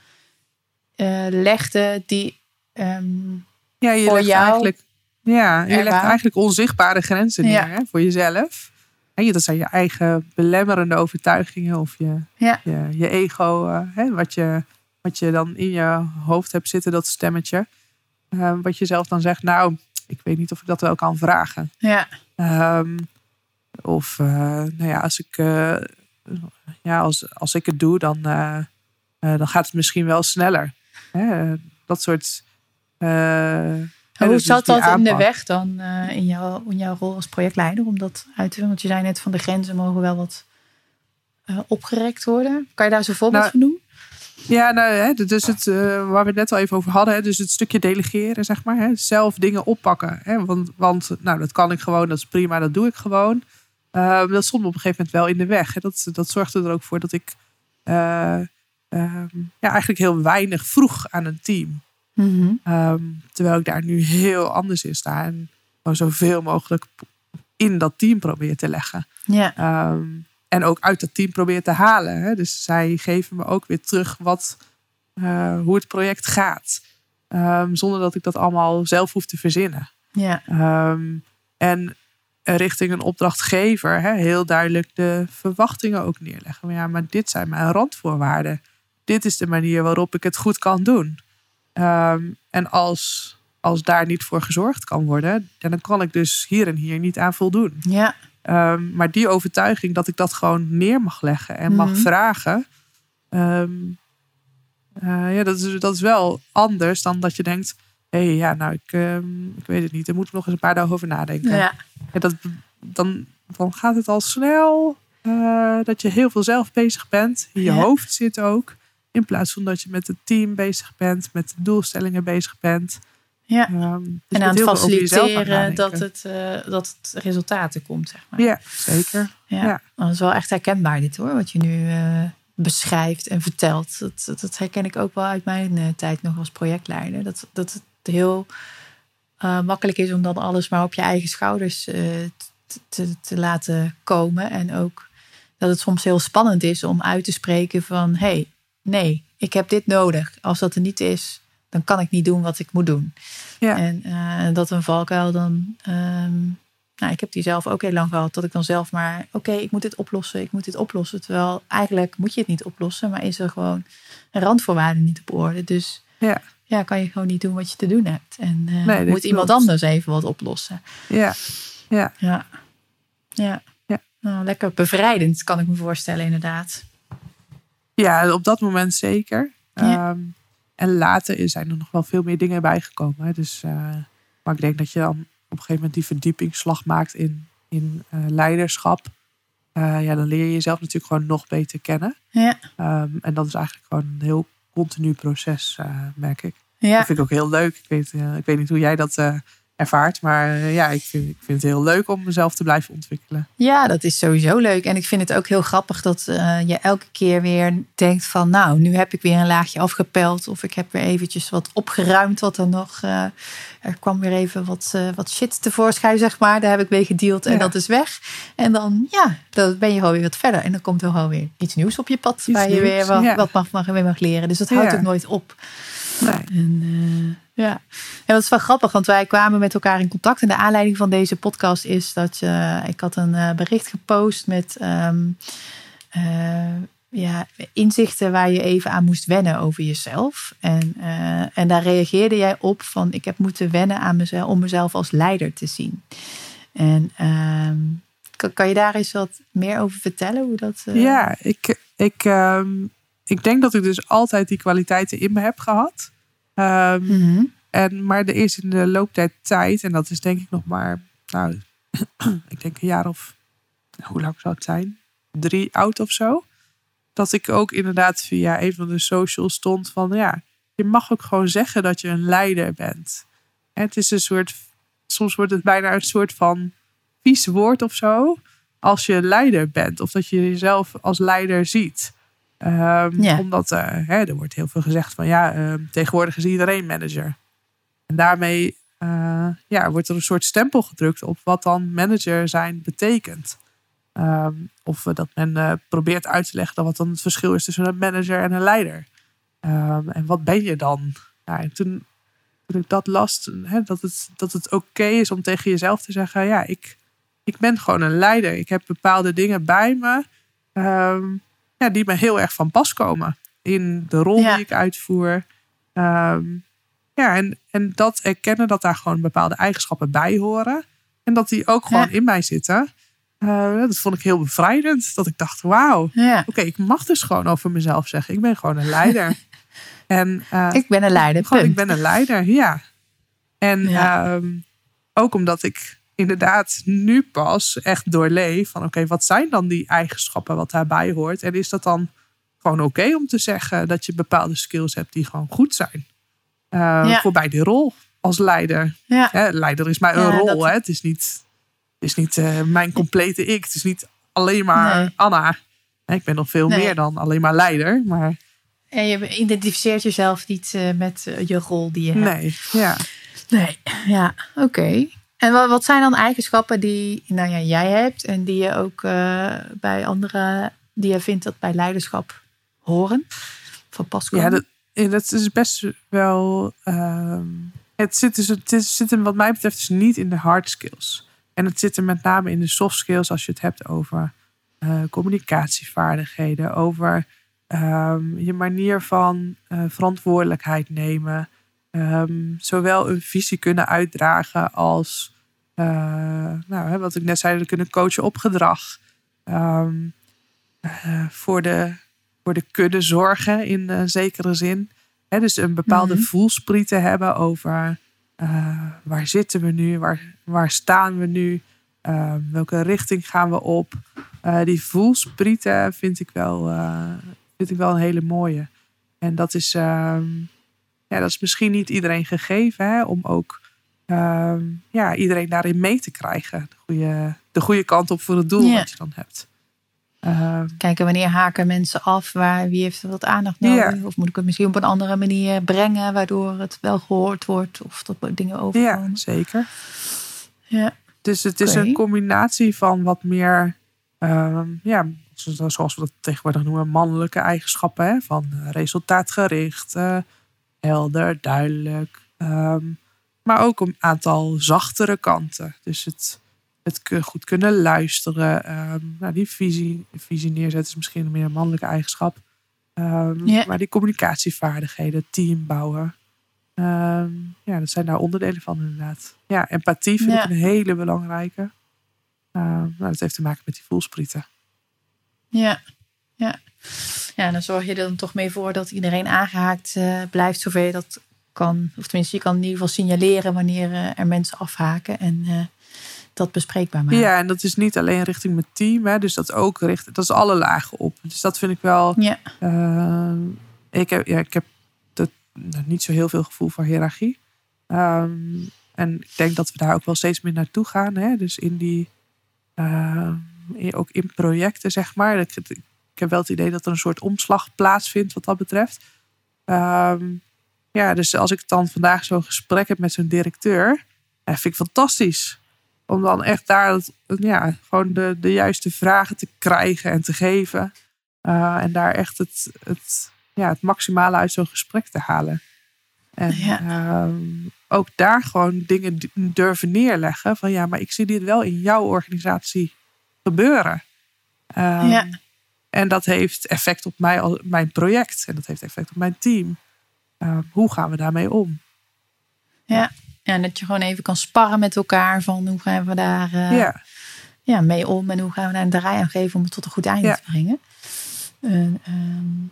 eh, legde die, ehm, Ja, je Voor legt jou eigenlijk, ja, je legt eigenlijk onzichtbare grenzen neer Ja. hè, voor jezelf. En je- dat zijn je eigen belemmerende overtuigingen of je, Ja. je, je ego, hè, wat, je, wat je dan in je hoofd hebt zitten, dat stemmetje. Eh, wat je zelf dan zegt, nou, ik weet niet of ik dat wel kan vragen. ja, Ehm, of, eh, nou ja, als ik, eh, ja, als, als ik het doe, dan, eh, dan gaat het misschien wel sneller. Hè? Dat soort. hoe dus zat dat in de weg dan in, jouw, in jouw rol als projectleider om dat uit te doen? Want je zei net van de grenzen mogen wel wat opgerekt worden. Kan je daar een voorbeeld Nou, van doen? Ja, nou, hè, dus het, eh, waar we het net al even over hadden. Hè, dus het stukje delegeren, zeg maar. Hè, zelf dingen oppakken. Hè, want, want nou, dat kan ik gewoon, dat is prima, dat doe ik gewoon. Eh, dat stond me op een gegeven moment wel in de weg. Hè. Dat, dat zorgde er ook voor dat ik eh, ehm, ja, eigenlijk heel weinig vroeg aan een team. Ehm, terwijl ik daar nu heel anders in sta. En gewoon zoveel mogelijk in dat team probeer te leggen. Ja, Ehm, en ook uit dat team probeer te halen. Hè. Dus zij geven me ook weer terug wat, eh, hoe het project gaat. Ehm, zonder dat ik dat allemaal zelf hoef te verzinnen. ja, Ehm, en richting een opdrachtgever hè, heel duidelijk de verwachtingen ook neerleggen. Maar ja, maar dit zijn mijn randvoorwaarden. Dit is de manier waarop ik het goed kan doen. Ehm, en als, als daar niet voor gezorgd kan worden, dan kan ik dus hier en hier niet aan voldoen. ja, Ehm, maar die overtuiging dat ik dat gewoon neer mag leggen en mag Mhm. vragen. ehm, eh, ja, dat is, dat is wel anders dan dat je denkt. Hé, hey, ja, nou, ik, ehm, ik weet het niet. Daar moet ik nog eens een paar dagen over nadenken. ja. Ja, dat, dan, dan gaat het al snel eh, dat je heel veel zelf bezig bent. In je Ja. hoofd zit ook. In plaats van dat je met het team bezig bent, met de doelstellingen bezig bent. Ja. Ehm, dus En aan het aan faciliteren dat het, eh, dat het resultaten komt, zeg maar. Ja, zeker. ja. Ja. Dat is wel echt herkenbaar dit hoor, wat je nu eh, beschrijft en vertelt. Dat, dat, dat herken ik ook wel uit mijn eh, tijd nog als projectleider. Dat, dat het heel makkelijk is om dan alles maar op je eigen schouders te, te, te laten komen. En ook dat het soms heel spannend is om uit te spreken van... hé, hey, nee, ik heb dit nodig. Als dat er niet is, dan kan ik niet doen wat ik moet doen. Ja. En eh, dat een valkuil dan... ehm, nou, ik heb die zelf ook heel lang gehad. Dat ik dan zelf maar, oké, ik moet dit oplossen. Ik moet dit oplossen. Terwijl eigenlijk moet je het niet oplossen. Maar is er gewoon een randvoorwaarde niet op orde. Dus Ja. ja, kan je gewoon niet doen wat je te doen hebt. En eh, Nee, moet iemand anders even wat oplossen. Ja. Ja. Ja, ja. Ja. Nou, lekker bevrijdend kan ik me voorstellen inderdaad. Ja, op dat moment zeker. Ja. Ehm, en later zijn er nog wel veel meer dingen bijgekomen. Dus, eh, maar ik denk dat je dan op een gegeven moment die verdiepingsslag maakt in, in eh, leiderschap. Eh, ja, dan leer je jezelf natuurlijk gewoon nog beter kennen. Ja, Ehm, en dat is eigenlijk gewoon een heel continu proces, merk ik. ja. Dat vind ik ook heel leuk. Ik weet, ik weet niet hoe jij dat ervaart. Maar eh, ja, ik vind, ik vind het heel leuk om mezelf te blijven ontwikkelen. Ja, dat is sowieso leuk. En ik vind het ook heel grappig dat eh, je elke keer weer denkt van... nou, nu heb ik weer een laagje afgepeld. Of ik heb weer eventjes wat opgeruimd wat er nog... eh, er kwam weer even wat, wat shit tevoorschijn, zeg maar. Daar heb ik mee gedeeld en Ja. dat is weg. En dan, ja, dan ben je gewoon weer wat verder. En dan komt er gewoon weer iets nieuws op je pad... Iets waar je weer wat, ja. wat mag, mag, weer mag leren. Dus dat houdt Ja. ook nooit op. Nee. En eh, ja. En dat is wel grappig, want wij kwamen met elkaar in contact. En de aanleiding van deze podcast is dat je, ik had een eh, bericht gepost met ehm, eh, ja, inzichten waar je even aan moest wennen over jezelf. En, eh, en daar reageerde jij op van ik heb moeten wennen aan mezelf om mezelf als leider te zien. En ehm, kan, kan je daar eens wat meer over vertellen? Hoe dat, eh, Ja, ik, ik, ehm, ik denk dat ik dus altijd die kwaliteiten in me heb gehad. Ehm, mhm. en, maar er is in de loop der tijd, en dat is denk ik nog maar, nou, ik denk een jaar of, hoe lang zou het zijn? Drie oud of zo. Dat ik ook inderdaad via een van de socials stond van, ja, je mag ook gewoon zeggen dat je een leider bent. En het is een soort, soms wordt het bijna een soort van vies woord of zo. Als je leider bent of dat je jezelf als leider ziet. Ehm, Ja. Omdat eh, hè, er wordt heel veel gezegd van ja, ehm, tegenwoordig is iedereen manager. En daarmee eh, ja, wordt er een soort stempel gedrukt op wat dan manager zijn betekent. Ehm, of dat men eh, probeert uit te leggen wat dan het verschil is tussen een manager en een leider. En wat ben je dan? Ja, en toen, toen ik dat las, hè, dat het, dat het oké is om tegen jezelf te zeggen: ja, ik, ik ben gewoon een leider. Ik heb bepaalde dingen bij me ja, die me heel erg van pas komen in de rol Ja. die ik uitvoer. Ehm, ja, en, en dat erkennen dat daar gewoon bepaalde eigenschappen bij horen. En dat die ook gewoon Ja. in mij zitten. Eh, dat vond ik heel bevrijdend. Dat ik dacht, wauw, ja. oké, ik mag dus gewoon over mezelf zeggen. Ik ben gewoon een leider. en eh, Ik ben een leider. gewoon, ik ben een leider, ja. En ehm, ook omdat ik inderdaad nu pas echt doorleef van oké, wat zijn dan die eigenschappen wat daarbij hoort? En is dat dan gewoon oké om te zeggen dat je bepaalde skills hebt die gewoon goed zijn? Eh, Ja. Voor bij die rol als leider. Ja. Hè, leider is maar een Ja, rol. dat- Hè? Het is niet, het is niet eh, mijn complete ik. Het is niet alleen maar Nee. Anna. Ik ben nog veel Nee. meer dan alleen maar leider. Maar En je identificeert jezelf niet eh, met je rol die je hebt. nee, ja. Nee. Ja, oké. En wat, wat zijn dan eigenschappen die nou ja, jij hebt en die je ook eh, bij anderen, die je vindt dat bij leiderschap horen? Van pas komen? Ja, dat, ja, dat is best wel. ehm, het, zit dus, het zit hem, wat mij betreft, dus niet in de hard skills. En het zit er met name in de soft skills als je het hebt over eh, communicatievaardigheden, over ehm, je manier van eh, verantwoordelijkheid nemen. Ehm, zowel een visie kunnen uitdragen als, eh, nou, hè, wat ik net zei, kunnen coachen op gedrag. Ehm, eh, voor de voor de kudde zorgen in een zekere zin. Hè, dus een bepaalde Mhm. voelspriet te hebben over eh, waar zitten we nu, waar, waar staan we nu, eh, welke richting gaan we op. Die voelsprieten vind ik, wel, vind ik wel een hele mooie. En dat is, ehm, ja, dat is misschien niet iedereen gegeven hè, om ook ehm, ja, iedereen daarin mee te krijgen. De goede, de goede kant op voor het doel Ja. wat je dan hebt. Ehm, Kijken wanneer haken mensen af, waar, wie heeft er wat aandacht nodig? Ja. Of moet ik het misschien op een andere manier brengen, waardoor het wel gehoord wordt of dat dingen ja, overkomen? zeker. Ja. Dus het is een combinatie van wat meer, ehm, ja, zo- zoals we dat tegenwoordig noemen, mannelijke eigenschappen. Hè? Van eh, resultaatgericht, helder, duidelijk. ehm, maar ook een aantal zachtere kanten. Dus het, het goed kunnen luisteren. ehm, nou, die visie, visie neerzetten is misschien een meer mannelijke eigenschap. Ehm. Maar die communicatievaardigheden, team bouwen. ja, dat zijn daar onderdelen van inderdaad. Ja, empathie vind ik een hele belangrijke. Nou, dat heeft te maken met die voelsprieten. Ja, ja. Ja, dan zorg je er dan toch mee voor dat iedereen aangehaakt eh, blijft zover je dat kan. Of tenminste, je kan in ieder geval signaleren wanneer eh, er mensen afhaken en eh, dat bespreekbaar maken. Ja, en dat is niet alleen richting mijn team, hè, dus dat is ook richt, dat is alle lagen op. Dus dat vind ik wel. Ja, ik heb, ja, ik heb dat, nou, niet zo heel veel gevoel voor hiërarchie. Ehm, en ik denk dat we daar ook wel steeds meer naartoe gaan. Hè? Dus in die, ehm, ook in projecten, zeg maar. Ik, ik heb wel het idee dat er een soort omslag plaatsvindt wat dat betreft. Ehm, ja, dus als ik dan vandaag zo'n gesprek heb met zo'n directeur, ja, vind ik fantastisch. Om dan echt daar ja, gewoon de, de juiste vragen te krijgen en te geven. Uh, en daar echt het, het, ja, het maximale uit zo'n gesprek te halen. En Ja. ehm, ook daar gewoon dingen durven neerleggen. Van ja, maar ik zie dit wel in jouw organisatie gebeuren. Ehm, Ja. En dat heeft effect op mij, al- mijn project. En dat heeft effect op mijn team. Ehm, hoe gaan we daarmee om? ja. ja, en dat je gewoon even kan sparren met elkaar van hoe gaan we daar eh, ja, ja, mee om en hoe gaan we daar een draai aan geven om het tot een goed einde Ja. te brengen. En, ehm,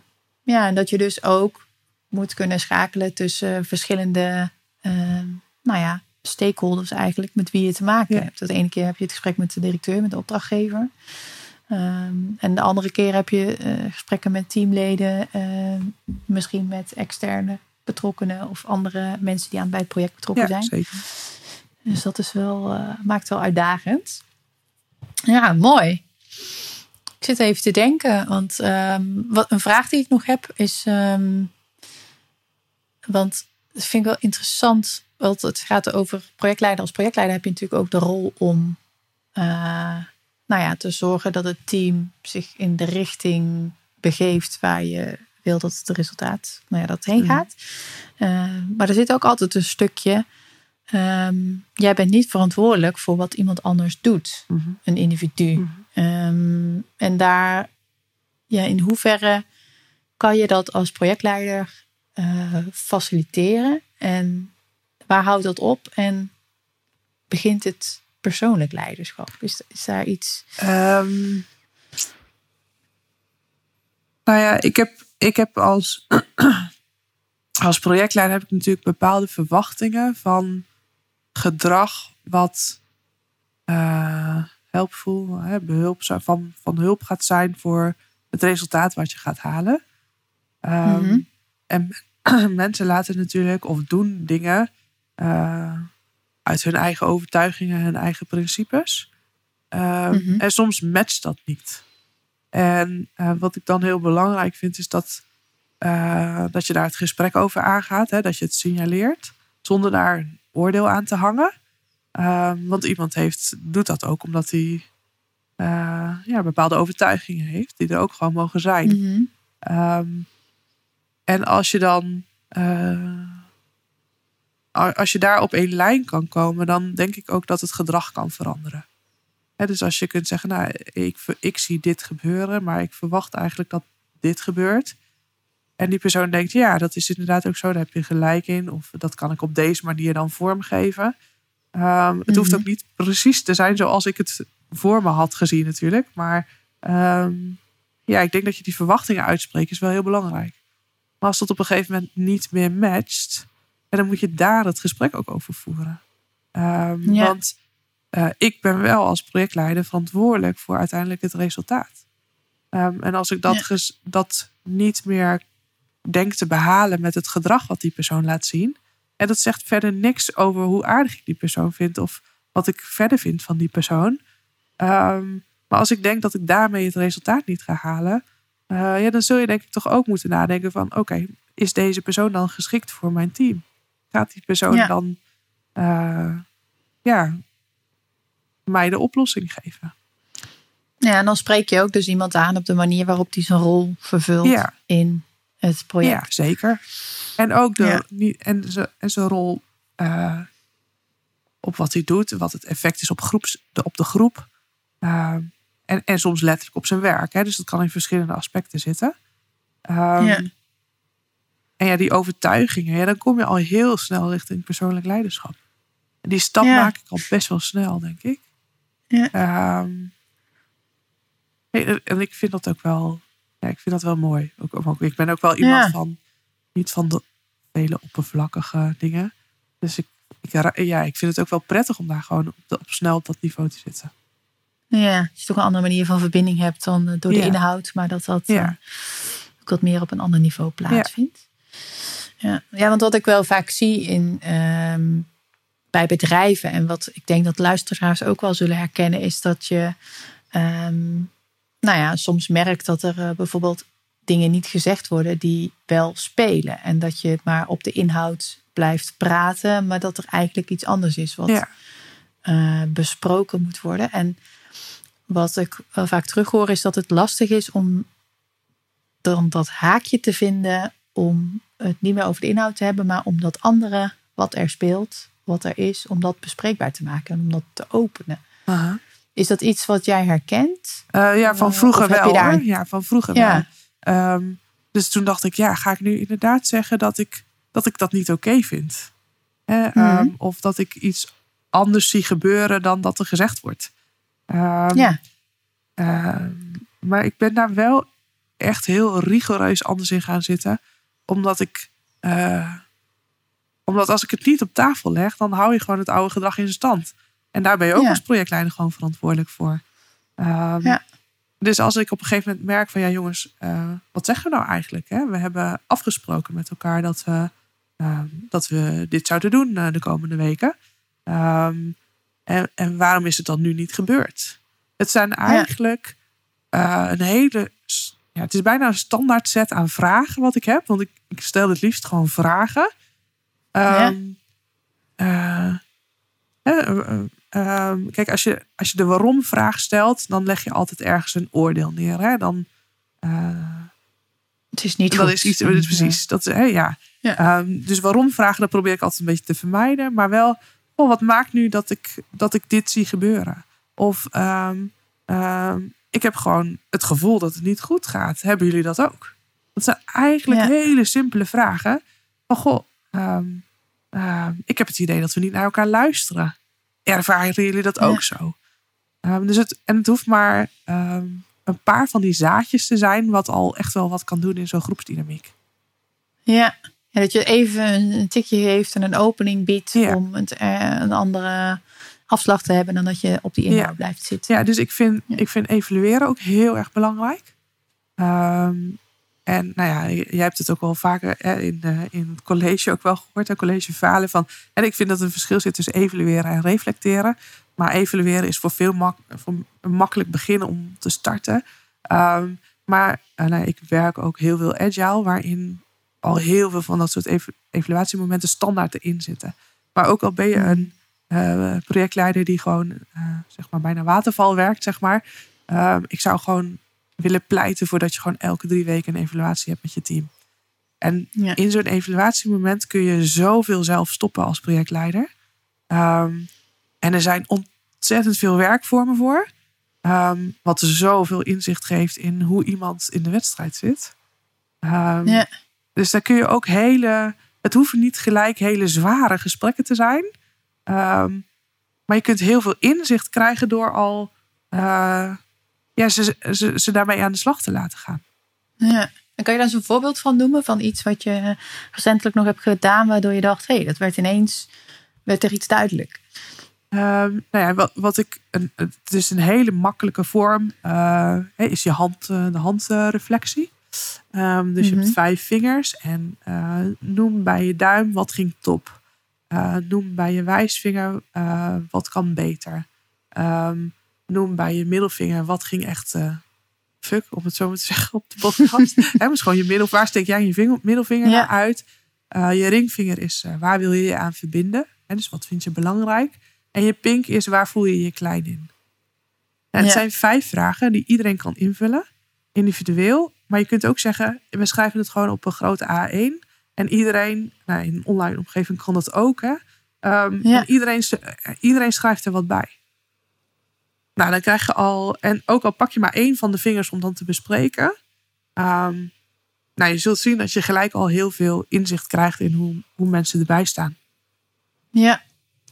ja, en dat je dus ook moet kunnen schakelen tussen verschillende ehm, nou ja, stakeholders eigenlijk met wie je te maken Ja. hebt. De ene keer heb je het gesprek met de directeur, met de opdrachtgever. Ehm, en de andere keer heb je eh, gesprekken met teamleden, ehm, misschien met externe betrokkenen of andere mensen die aan bij het project betrokken ja zijn. zeker. Dus dat is wel, eh, maakt wel uitdagend. Ja, mooi. Ik zit even te denken, want ehm, wat, een vraag die ik nog heb is, want dat vind ik wel interessant, want het gaat over projectleider. Als projectleider heb je natuurlijk ook de rol om, eh, nou ja, te zorgen dat het team zich in de richting begeeft waar je wil dat het resultaat, nou ja, dat heen Mhm. gaat. Eh, maar er zit ook altijd een stukje. ehm, jij bent niet verantwoordelijk voor wat iemand anders doet, Mhm. een individu. Mhm. Ehm, en daar, ja, in hoeverre kan je dat als projectleider eh, faciliteren? En waar houdt dat op? En begint het persoonlijk leiderschap? Is, is daar iets? Ehm, nou ja, ik heb, ik heb als, als projectleider heb ik natuurlijk bepaalde verwachtingen van gedrag wat eh helpvol, hè, behulpzaam, van, van hulp gaat zijn voor het resultaat wat je gaat halen. Ehm, Mhm. En mensen laten natuurlijk of doen dingen eh, uit hun eigen overtuigingen, hun eigen principes. Ehm, Mhm. En soms matcht dat niet. En eh, wat ik dan heel belangrijk vind, is dat, eh, dat je daar het gesprek over aangaat. Hè, dat je het signaleert, zonder daar een oordeel aan te hangen. Ehm, want iemand heeft, doet dat ook omdat hij eh, ja, bepaalde overtuigingen heeft, die er ook gewoon mogen zijn. Mhm. Ehm, en als je dan, als je daar op één lijn kan komen, dan denk ik ook dat het gedrag kan veranderen. Dus als je kunt zeggen, nou, ik, ik zie dit gebeuren, maar ik verwacht eigenlijk dat dit gebeurt. En die persoon denkt, ja, dat is inderdaad ook zo, daar heb je gelijk in. Of dat kan ik op deze manier dan vormgeven. Ehm, het hoeft Mhm. ook niet precies te zijn zoals ik het voor me had gezien natuurlijk. Maar ehm, ja, ik denk dat je die verwachtingen uitspreekt is wel heel belangrijk. Maar als dat op een gegeven moment niet meer matcht, ja, dan moet je daar het gesprek ook over voeren. Ehm, Ja. Want eh, ik ben wel als projectleider verantwoordelijk voor uiteindelijk het resultaat. Ehm, en als ik dat, Ja. dat niet meer denk te behalen met het gedrag wat die persoon laat zien. En dat zegt verder niks over hoe aardig ik die persoon vind of wat ik verder vind van die persoon. Ehm, maar als ik denk dat ik daarmee het resultaat niet ga halen, ja, dan zul je denk ik toch ook moeten nadenken van oké, is deze persoon dan geschikt voor mijn team? Gaat die persoon dan ja, mij de oplossing geven? Ja, en dan spreek je ook dus iemand aan op de manier waarop hij zijn rol vervult in het project. Ja, zeker. En ook de, en, en zijn rol uh, op wat hij doet, wat het effect is op, groeps, de, op de groep. Uh, en, en soms letterlijk op zijn werk. Hè? Dus dat kan in verschillende aspecten zitten. Um, ja. En ja, die overtuigingen, ja, dan kom je al heel snel richting persoonlijk leiderschap. En die stap maak ik al best wel snel, denk ik. Ja. Um, en ik vind dat ook wel, ja, ik vind dat wel mooi. Ook, ook, ik ben ook wel iemand van, niet van de vele oppervlakkige dingen. Dus ik, ik, ja, ik vind het ook wel prettig om daar gewoon op, op snel op dat niveau te zitten. Ja, dat je toch een andere manier van verbinding hebt dan eh, door de inhoud, maar dat dat ja. uh, ook wat meer op een ander niveau plaatsvindt. Ja. ja, want wat ik wel vaak zie in, ehm, bij bedrijven en wat ik denk dat luisteraars ook wel zullen herkennen, is dat je ehm, nou ja, soms merkt dat er uh, bijvoorbeeld dingen niet gezegd worden die wel spelen. En dat je maar op de inhoud blijft praten, maar dat er eigenlijk iets anders is wat ja. uh, besproken moet worden. En wat ik wel vaak terughoor is dat het lastig is om dan dat haakje te vinden om het niet meer over de inhoud te hebben, maar om dat andere wat er speelt, wat er is, om dat bespreekbaar te maken en om dat te openen. Aha. Is dat iets wat jij herkent? Uh, ja, van vroeger wel. Daar... Ja, van vroeger ja. wel. Um, dus toen dacht ik, ja, ga ik nu inderdaad zeggen dat ik dat, ik dat niet oké vind? Mm of dat ik iets anders zie gebeuren dan dat er gezegd wordt. Um, ja. maar ik ben daar wel echt heel rigoureus anders in gaan zitten. Omdat ik. Uh, omdat als ik het niet op tafel leg, dan hou je gewoon het oude gedrag in stand. En daar ben je ook als projectleider gewoon verantwoordelijk voor. Um, ja. Dus als ik op een gegeven moment merk van ja jongens, uh, wat zeggen we nou eigenlijk? Hè? We hebben afgesproken met elkaar dat we, uh, dat we dit zouden doen uh, de komende weken. Um, en, en, waarom is het dan nu niet gebeurd? Het zijn eigenlijk ja. een hele, ja, het is bijna een standaard set aan vragen wat ik heb. Want ik, ik stel het liefst gewoon vragen. Um, ja. Um, kijk, als je, als je de waarom-vraag stelt, dan leg je altijd ergens een oordeel neer. Hè? Dan, het is niet dat goed. Is iets, dat is precies. Dat, hè, ja. ja. Um, dus waarom-vragen, dat probeer ik altijd een beetje te vermijden. Maar wel, oh, wat maakt nu dat ik, dat ik dit zie gebeuren? Of um, ik heb gewoon het gevoel dat het niet goed gaat. Hebben jullie dat ook? Dat zijn eigenlijk ja. hele simpele vragen. Van, goh, ik heb het idee dat we niet naar elkaar luisteren ervaren jullie dat ook zo? Um, dus het, en het hoeft maar um, een paar van die zaadjes te zijn, wat al echt wel wat kan doen in zo'n groepsdynamiek. Ja. ja, dat je even een tikje geeft en een opening biedt om het, uh, een andere afslag te hebben dan dat je op die inhoud ja. blijft zitten. Ja, dus ik vind, ik vind evalueren ook heel erg belangrijk. Um, en nou ja, jij hebt het ook wel vaker in, in het college ook wel gehoord, een college Valen. Van, en ik vind dat er een verschil zit tussen evalueren en reflecteren. Maar evalueren is voor veel mak voor een makkelijk begin om te starten. Um, maar uh, nou, ik werk ook heel veel agile, waarin al heel veel van dat soort ev evaluatiemomenten standaard erin zitten. Maar ook al ben je een uh, projectleider die gewoon uh, zeg maar bijna waterval werkt, zeg maar. Um, ik zou gewoon willen pleiten voor dat je gewoon elke drie weken een evaluatie hebt met je team. En in zo'n evaluatiemoment kun je zoveel zelf stoppen als projectleider. Um, en er zijn ontzettend veel werkvormen voor. Um, wat zoveel inzicht geeft in hoe iemand in de wedstrijd zit. Um, ja. Dus daar kun je ook hele. Het hoeven niet gelijk hele zware gesprekken te zijn. Maar je kunt heel veel inzicht krijgen door al uh, ja, ze, ze, ze daarmee aan de slag te laten gaan. Ja. En kan je daar eens een voorbeeld van noemen van iets wat je recentelijk nog hebt gedaan, waardoor je dacht, hé, hey, dat werd ineens, werd er iets duidelijk? Um, nou ja, wat, wat ik, een, het is een hele makkelijke vorm, uh, is je hand, uh, de handreflectie. Um, dus je hebt mhm. vijf vingers en uh, noem bij je duim wat ging top. Noem bij je wijsvinger wat kan beter. Um, noem bij je middelvinger wat ging echt uh, fuck, om het zo maar te zeggen, op de podcast. He, dus gewoon je middel, waar steek jij je vinger, middelvinger naar uit? Je ringvinger is waar wil je je aan verbinden? He, dus wat vind je belangrijk? En je pink is waar voel je je klein in? En het zijn vijf vragen die iedereen kan invullen, individueel. Maar je kunt ook zeggen, we schrijven het gewoon op een grote A1. En iedereen, nou, in een online omgeving kan dat ook. Hè? Um, en iedereen, iedereen schrijft er wat bij. Nou, dan krijg je al, en ook al pak je maar één van de vingers om dan te bespreken. Um, nou, je zult zien dat je gelijk al heel veel inzicht krijgt in hoe, hoe mensen erbij staan. Ja.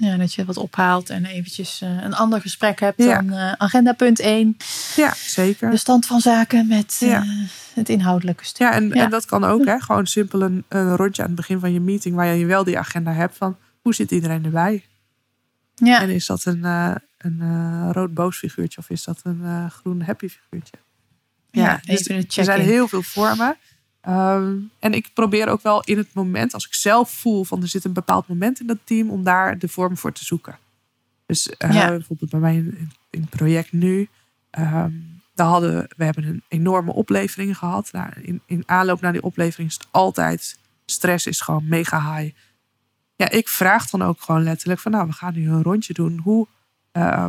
Ja, dat je wat ophaalt en eventjes uh, een ander gesprek hebt ja. dan uh, agenda punt 1. Ja, zeker. De stand van zaken met ja. uh, het inhoudelijke stuk. Ja en, en dat kan ook. Hè? Gewoon simpel een, een rondje aan het begin van je meeting waar je wel die agenda hebt van hoe zit iedereen erbij? Ja. En is dat een, een rood boos figuurtje of is dat een groen happy figuurtje? Ja, dus er zijn heel veel vormen. Um, en ik probeer ook wel in het moment, als ik zelf voel van er zit een bepaald moment in dat team, om daar de vorm voor te zoeken. Dus ja. bijvoorbeeld bij mij in, in het project nu, um, daar hadden we hebben een enorme oplevering gehad. Nou, in, in aanloop naar die oplevering is het altijd stress is gewoon mega high ja, ik vraag dan ook gewoon letterlijk van nou, we gaan nu een rondje doen. Hoe, uh,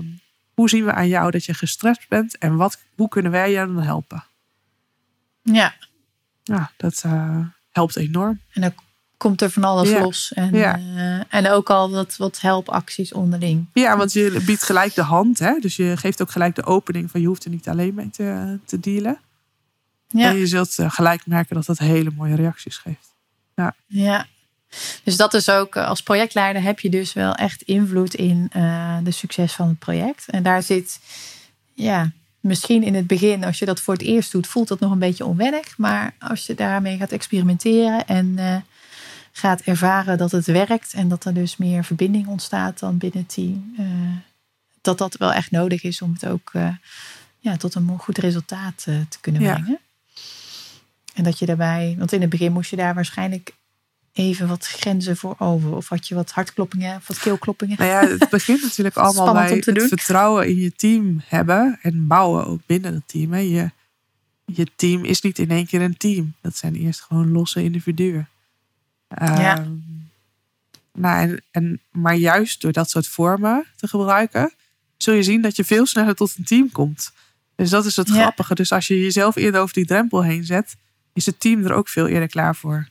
hoe zien we aan jou dat je gestrest bent en wat, hoe kunnen wij jou dan helpen? Ja. Ja, dat uh, helpt enorm. En dan komt er van alles ja. los. En, ja. uh, en ook al wat, wat helpacties onderling. Ja, want je biedt gelijk de hand. Hè? Dus je geeft ook gelijk de opening van je hoeft er niet alleen mee te, te dealen. Ja. En je zult uh, gelijk merken dat dat hele mooie reacties geeft. Ja. ja, dus dat is ook, eh, als projectleider heb je dus wel echt invloed in uh, de succes van het project. En daar zit, ja, misschien in het begin, als je dat voor het eerst doet, voelt dat nog een beetje onwennig. Maar als je daarmee gaat experimenteren en uh, gaat ervaren dat het werkt en dat er dus meer verbinding ontstaat dan binnen het team, uh, dat dat wel echt nodig is om het ook ja, tot een goed resultaat te kunnen brengen. Ja. En dat je daarbij, want in het begin moest je daar waarschijnlijk even wat grenzen voor over? Of had je wat hartkloppingen of wat keelkloppingen? Nou ja, het begint natuurlijk allemaal bij het doen. vertrouwen in je team hebben en bouwen ook binnen het team. Hè. Je, je team is niet in één keer een team. Dat zijn eerst gewoon losse individuen. Ja. Ehm, nou, en, en, maar juist door dat soort vormen te gebruiken, zul je zien dat je veel sneller tot een team komt. Dus dat is het ja. grappige. Dus als je jezelf eerder over die drempel heen zet, is het team er ook veel eerder klaar voor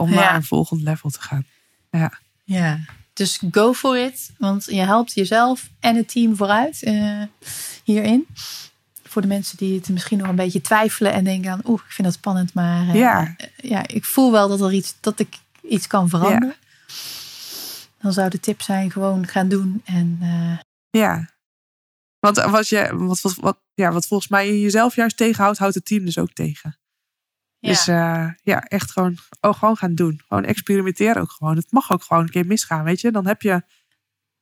om naar een volgend level te gaan. Ja. ja, dus go for it. Want je helpt jezelf en het team vooruit uh, hierin. Voor de mensen die het misschien nog een beetje twijfelen en denken aan, oeh, ik vind dat spannend, maar uh, ja. ja, ik voel wel dat er iets, dat ik iets kan veranderen. Ja. Dan zou de tip zijn gewoon gaan doen en. Ja. Want wat, je, wat, wat, wat, ja, wat volgens mij jezelf juist tegenhoudt, houdt het team dus ook tegen. Ja. Dus uh, ja, echt gewoon, oh, gewoon gaan doen. Gewoon experimenteren ook gewoon. Het mag ook gewoon een keer misgaan, weet je. Dan heb je,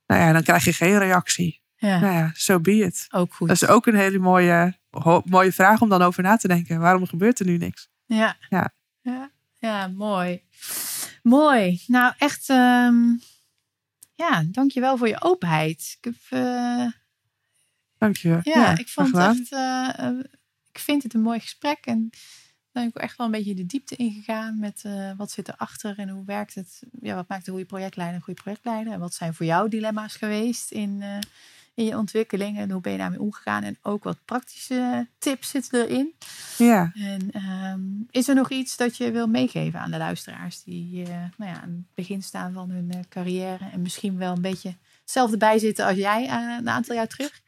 nou ja, dan krijg je geen reactie. Ja. Nou ja, so be it. Ook goed. Dat is ook een hele mooie, mooie vraag om dan over na te denken. Waarom gebeurt er nu niks? Ja. Ja, ja. ja mooi. Mooi. Nou, echt, um, ja, dankjewel voor je openheid. Ik heb... Uh... Dank je. Ja, ja ik vond het echt, uh, ik vind het een mooi gesprek en ben ik echt wel een beetje de diepte ingegaan met uh, wat zit erachter en hoe werkt het. Ja, wat maakt een goede projectleider een goede projectleider? En wat zijn voor jou dilemma's geweest in, uh, in je ontwikkeling en hoe ben je daarmee omgegaan? En ook wat praktische tips zitten erin. Ja. En um, is er nog iets dat je wil meegeven aan de luisteraars die uh, nou ja, aan het begin staan van hun carrière en misschien wel een beetje hetzelfde bijzitten als jij een aantal jaar terug?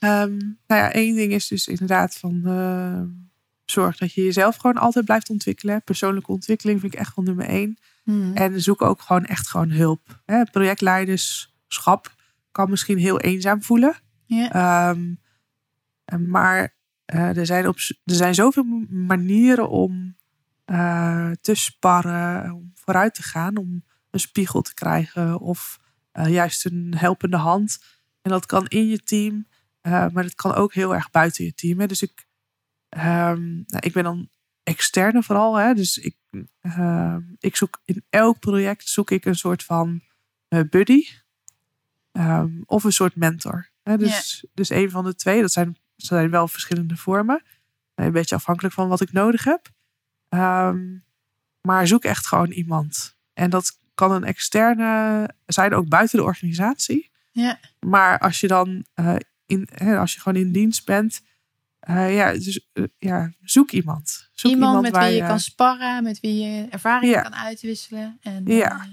Um, nou ja, één ding is dus inderdaad van zorg dat je jezelf gewoon altijd blijft ontwikkelen. Persoonlijke ontwikkeling vind ik echt wel nummer één. Hmm. En zoek ook gewoon echt gewoon hulp. Hè, projectleiderschap kan misschien heel eenzaam voelen. Um, maar uh, er, zijn op, er zijn zoveel manieren om uh, te sparren, om vooruit te gaan, om een spiegel te krijgen of uh, juist een helpende hand. En dat kan in je team, maar dat kan ook heel erg buiten je team. Hè. Dus ik Um, nou, ik ben dan externe vooral. Hè? Dus ik, uh, ik zoek in elk project zoek ik een soort van uh, buddy. Um, of een soort mentor. Hè, dus, dus een van de twee, dat zijn, zijn wel verschillende vormen. Een beetje afhankelijk van wat ik nodig heb. Ehm, maar zoek echt gewoon iemand. En dat kan een externe zijn, ook buiten de organisatie. Maar als je dan eh, in, hè, als je gewoon in dienst bent, eh, ja, dus, eh, ja, zoek iemand. Zoek iemand, met wie je kan sparren, met wie je ervaringen Ja. kan uitwisselen. En Ja. eh,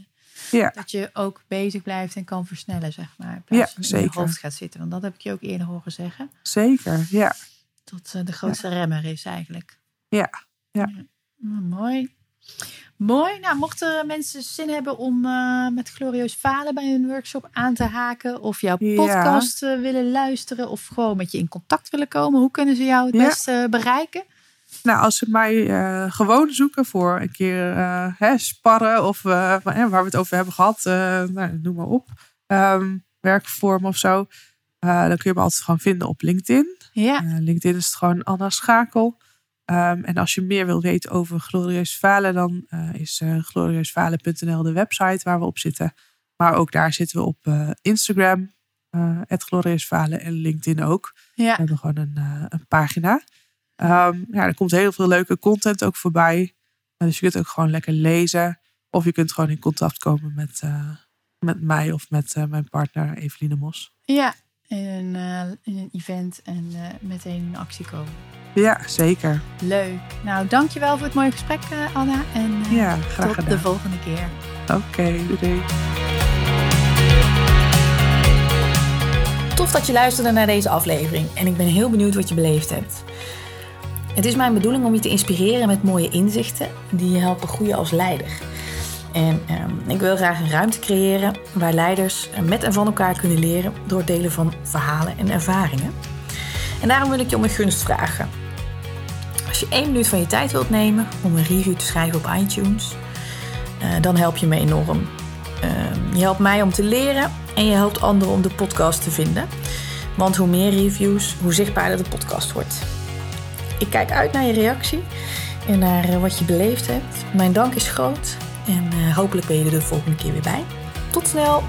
Ja. dat je ook bezig blijft en kan versnellen, zeg maar. In plaats Ja, van in je hoofd gaat zitten. Want dat heb ik je ook eerder horen zeggen. Zeker, ja. Dat de grootste remmer is eigenlijk. Ja. Mm, mooi. Mooi. Nou, mochten mensen zin hebben om eh, met Glorieus Falen bij hun workshop aan te haken. Of jouw podcast eh, willen luisteren. Of gewoon met je in contact willen komen. Hoe kunnen ze jou het Ja. beste bereiken? Nou, als ze mij eh, gewoon zoeken voor een keer eh, hè, sparren of eh, waar we het over hebben gehad, eh, nou, noem maar op, Ehm, werkvorm of zo, eh, dan kun je me altijd gewoon vinden op LinkedIn. Ja. Eh, LinkedIn is het gewoon Anna Schakel. Ehm, en als je meer wil weten over Glorieus Falen, dan eh, is eh glorieusfalen.nl de website waar we op zitten. Maar ook daar zitten we op eh, Instagram, eh Glorieus Falen en LinkedIn ook. Ja. We hebben gewoon een, een pagina. Ehm, ja, er komt heel veel leuke content ook voorbij. Dus je kunt ook gewoon lekker lezen. Of je kunt gewoon in contact komen met, met mij of met mijn partner Eveline Mos. Ja. In een, in een event en meteen in actie komen. Ja, zeker. Leuk. Nou, dankjewel voor het mooie gesprek, eh, Anna. En eh, Ja, graag tot de volgende keer. Oké, doei, doei. Tof dat je luisterde naar deze aflevering en ik ben heel benieuwd wat je beleefd hebt. Het is mijn bedoeling om je te inspireren met mooie inzichten die je helpen groeien als leider. En ehm, ik wil graag een ruimte creëren waar leiders met en van elkaar kunnen leren door het delen van verhalen en ervaringen. En daarom wil ik je om een gunst vragen. Je één minuut van je tijd wilt nemen om een review te schrijven op iTunes, eh, dan help je me enorm. Ehm, je helpt mij om te leren en je helpt anderen om de podcast te vinden. Want hoe meer reviews, hoe zichtbaarder de podcast wordt. Ik kijk uit naar je reactie en naar eh, wat je beleefd hebt. Mijn dank is groot en eh, hopelijk ben je er de volgende keer weer bij. Tot snel!